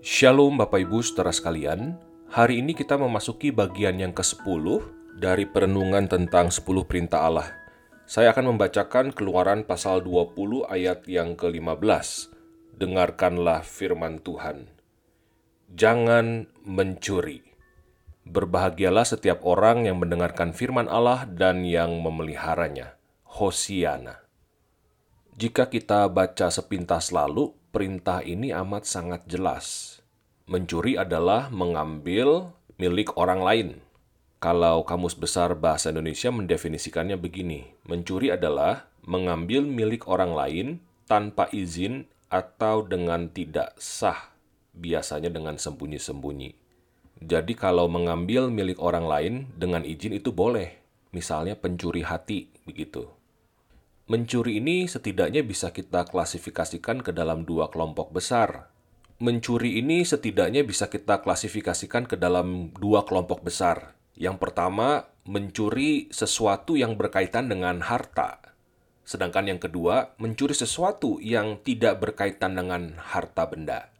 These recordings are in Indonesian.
Shalom Bapak Ibu saudara sekalian, hari ini kita memasuki bagian yang ke-10 dari perenungan tentang 10 perintah Allah. Saya akan membacakan keluaran pasal 20 ayat yang ke-15. Dengarkanlah firman Tuhan. Jangan mencuri. Berbahagialah setiap orang yang mendengarkan firman Allah dan yang memeliharanya. Hosiana. Jika kita baca sepintas lalu, perintah ini amat sangat jelas Mencuri adalah mengambil milik orang lain. Kalau Kamus Besar Bahasa Indonesia mendefinisikannya begini, mencuri adalah mengambil milik orang lain tanpa izin atau dengan tidak sah, biasanya dengan sembunyi-sembunyi. Jadi kalau mengambil milik orang lain dengan izin itu boleh, misalnya pencuri hati, begitu. Mencuri ini setidaknya bisa kita klasifikasikan ke dalam dua kelompok besar, mencuri ini setidaknya bisa kita klasifikasikan ke dalam dua kelompok besar. Yang pertama, mencuri sesuatu yang berkaitan dengan harta. Sedangkan yang kedua, mencuri sesuatu yang tidak berkaitan dengan harta benda.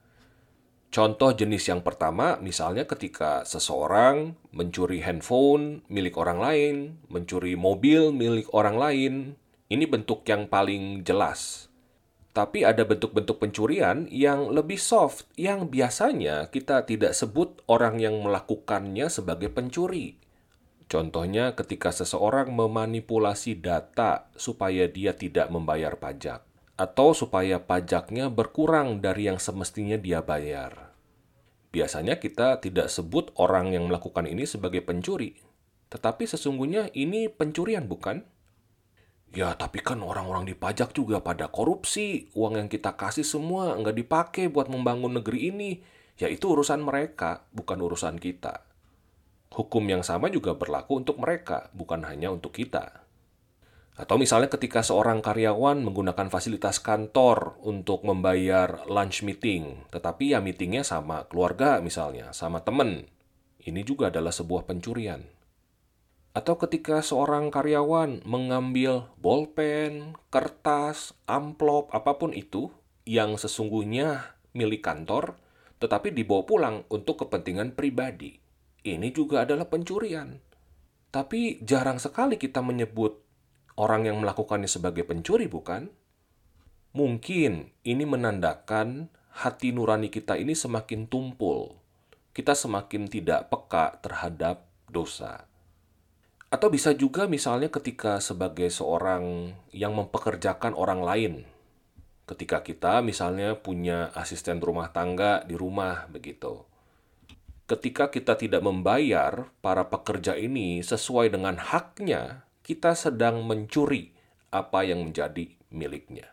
Contoh jenis yang pertama, misalnya ketika seseorang mencuri handphone milik orang lain, mencuri mobil milik orang lain, ini bentuk yang paling jelas. Tapi ada bentuk-bentuk pencurian yang lebih soft, yang biasanya kita tidak sebut orang yang melakukannya sebagai pencuri. Contohnya ketika seseorang memanipulasi data supaya dia tidak membayar pajak, atau supaya pajaknya berkurang dari yang semestinya dia bayar. Biasanya kita tidak sebut orang yang melakukan ini sebagai pencuri, tetapi sesungguhnya ini pencurian bukan? Ya, tapi kan orang-orang di pajak juga pada korupsi. Uang yang kita kasih semua nggak dipakai buat membangun negeri ini. Ya, itu urusan mereka, bukan urusan kita. Hukum yang sama juga berlaku untuk mereka, bukan hanya untuk kita. Atau misalnya ketika seorang karyawan menggunakan fasilitas kantor untuk membayar lunch meeting, tetapi ya meetingnya sama keluarga misalnya, sama temen. Ini juga adalah sebuah pencurian atau ketika seorang karyawan mengambil bolpen, kertas, amplop, apa pun itu yang sesungguhnya milik kantor, tetapi dibawa pulang untuk kepentingan pribadi. Ini juga adalah pencurian. Tapi jarang sekali kita menyebut orang yang melakukannya sebagai pencuri, bukan? Mungkin ini menandakan hati nurani kita ini semakin tumpul. Kita semakin tidak peka terhadap dosa. Atau bisa juga misalnya ketika sebagai seorang yang mempekerjakan orang lain. Ketika kita misalnya punya asisten rumah tangga di rumah begitu. Ketika kita tidak membayar para pekerja ini sesuai dengan haknya, kita sedang mencuri apa yang menjadi miliknya.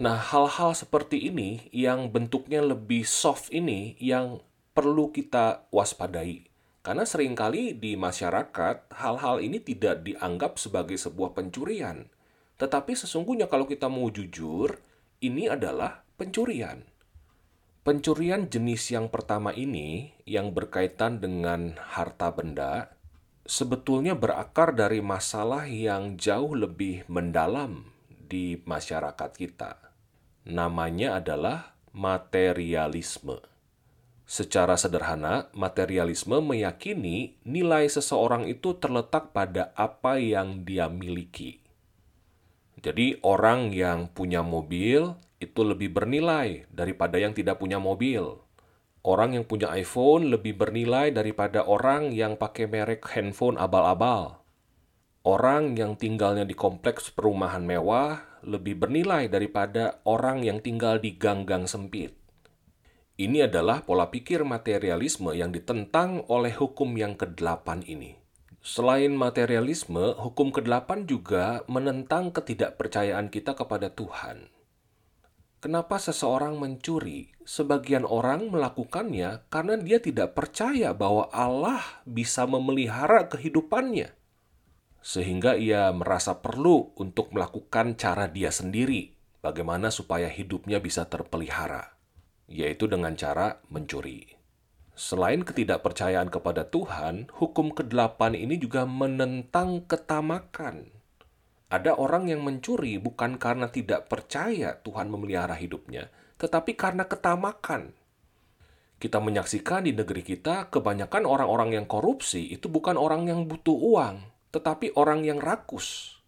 Nah, hal-hal seperti ini yang bentuknya lebih soft ini yang perlu kita waspadai karena sering kali di masyarakat hal-hal ini tidak dianggap sebagai sebuah pencurian. Tetapi sesungguhnya kalau kita mau jujur, ini adalah pencurian. Pencurian jenis yang pertama ini yang berkaitan dengan harta benda sebetulnya berakar dari masalah yang jauh lebih mendalam di masyarakat kita. Namanya adalah materialisme. Secara sederhana, materialisme meyakini nilai seseorang itu terletak pada apa yang dia miliki. Jadi, orang yang punya mobil itu lebih bernilai daripada yang tidak punya mobil. Orang yang punya iPhone lebih bernilai daripada orang yang pakai merek handphone abal-abal. Orang yang tinggalnya di kompleks perumahan mewah lebih bernilai daripada orang yang tinggal di gang-gang sempit. Ini adalah pola pikir materialisme yang ditentang oleh hukum yang kedelapan ini. Selain materialisme, hukum kedelapan juga menentang ketidakpercayaan kita kepada Tuhan. Kenapa seseorang mencuri? Sebagian orang melakukannya karena dia tidak percaya bahwa Allah bisa memelihara kehidupannya, sehingga ia merasa perlu untuk melakukan cara dia sendiri, bagaimana supaya hidupnya bisa terpelihara. yaitu dengan cara mencuri. Selain ketidakpercayaan kepada Tuhan, hukum kedelapan ini juga menentang ketamakan. Ada orang yang mencuri bukan karena tidak percaya Tuhan memelihara hidupnya, tetapi karena ketamakan. Kita menyaksikan di negeri kita, kebanyakan orang-orang yang korupsi itu bukan orang yang butuh uang, tetapi orang yang rakus.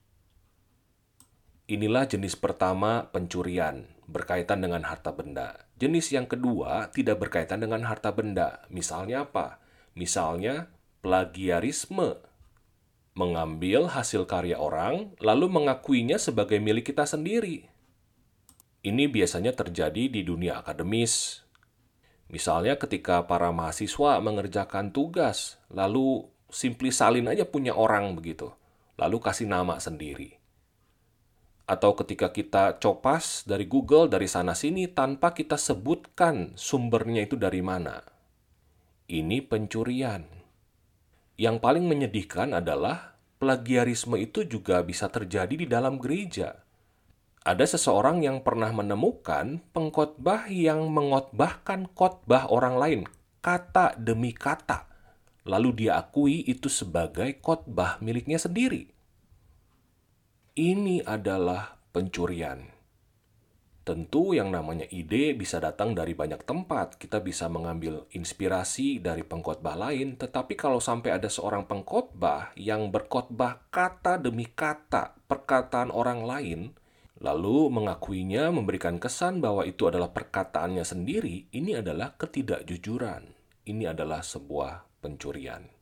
Inilah jenis pertama pencurian berkaitan dengan harta benda. Jenis yang kedua tidak berkaitan dengan harta benda. Misalnya apa? Misalnya plagiarisme. Mengambil hasil karya orang lalu mengakuinya sebagai milik kita sendiri. Ini biasanya terjadi di dunia akademis. Misalnya ketika para mahasiswa mengerjakan tugas, lalu simply salin aja punya orang begitu, lalu kasih nama sendiri atau ketika kita copas dari Google dari sana sini tanpa kita sebutkan sumbernya itu dari mana. Ini pencurian. Yang paling menyedihkan adalah plagiarisme itu juga bisa terjadi di dalam gereja. Ada seseorang yang pernah menemukan pengkhotbah yang mengotbahkan khotbah orang lain kata demi kata. Lalu dia akui itu sebagai khotbah miliknya sendiri ini adalah pencurian. Tentu yang namanya ide bisa datang dari banyak tempat. Kita bisa mengambil inspirasi dari pengkhotbah lain, tetapi kalau sampai ada seorang pengkhotbah yang berkhotbah kata demi kata perkataan orang lain, lalu mengakuinya memberikan kesan bahwa itu adalah perkataannya sendiri, ini adalah ketidakjujuran. Ini adalah sebuah pencurian.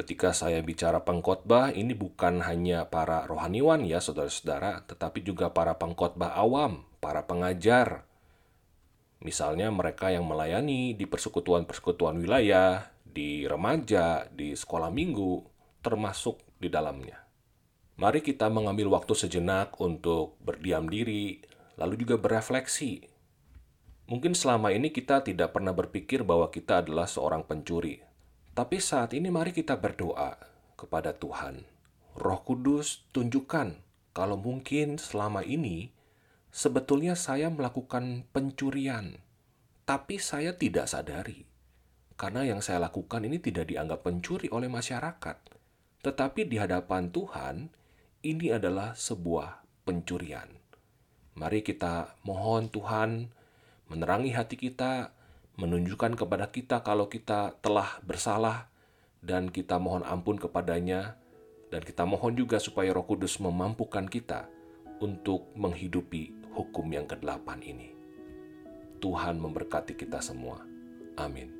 Ketika saya bicara pengkhotbah, ini bukan hanya para rohaniwan ya saudara-saudara, tetapi juga para pengkhotbah awam, para pengajar. Misalnya mereka yang melayani di persekutuan-persekutuan wilayah, di remaja, di sekolah minggu, termasuk di dalamnya. Mari kita mengambil waktu sejenak untuk berdiam diri, lalu juga berefleksi. Mungkin selama ini kita tidak pernah berpikir bahwa kita adalah seorang pencuri, tapi saat ini mari kita berdoa kepada Tuhan. Roh Kudus tunjukkan kalau mungkin selama ini sebetulnya saya melakukan pencurian, tapi saya tidak sadari. Karena yang saya lakukan ini tidak dianggap pencuri oleh masyarakat. Tetapi di hadapan Tuhan, ini adalah sebuah pencurian. Mari kita mohon Tuhan menerangi hati kita, menunjukkan kepada kita kalau kita telah bersalah dan kita mohon ampun kepadanya dan kita mohon juga supaya Roh Kudus memampukan kita untuk menghidupi hukum yang kedelapan ini. Tuhan memberkati kita semua. Amin.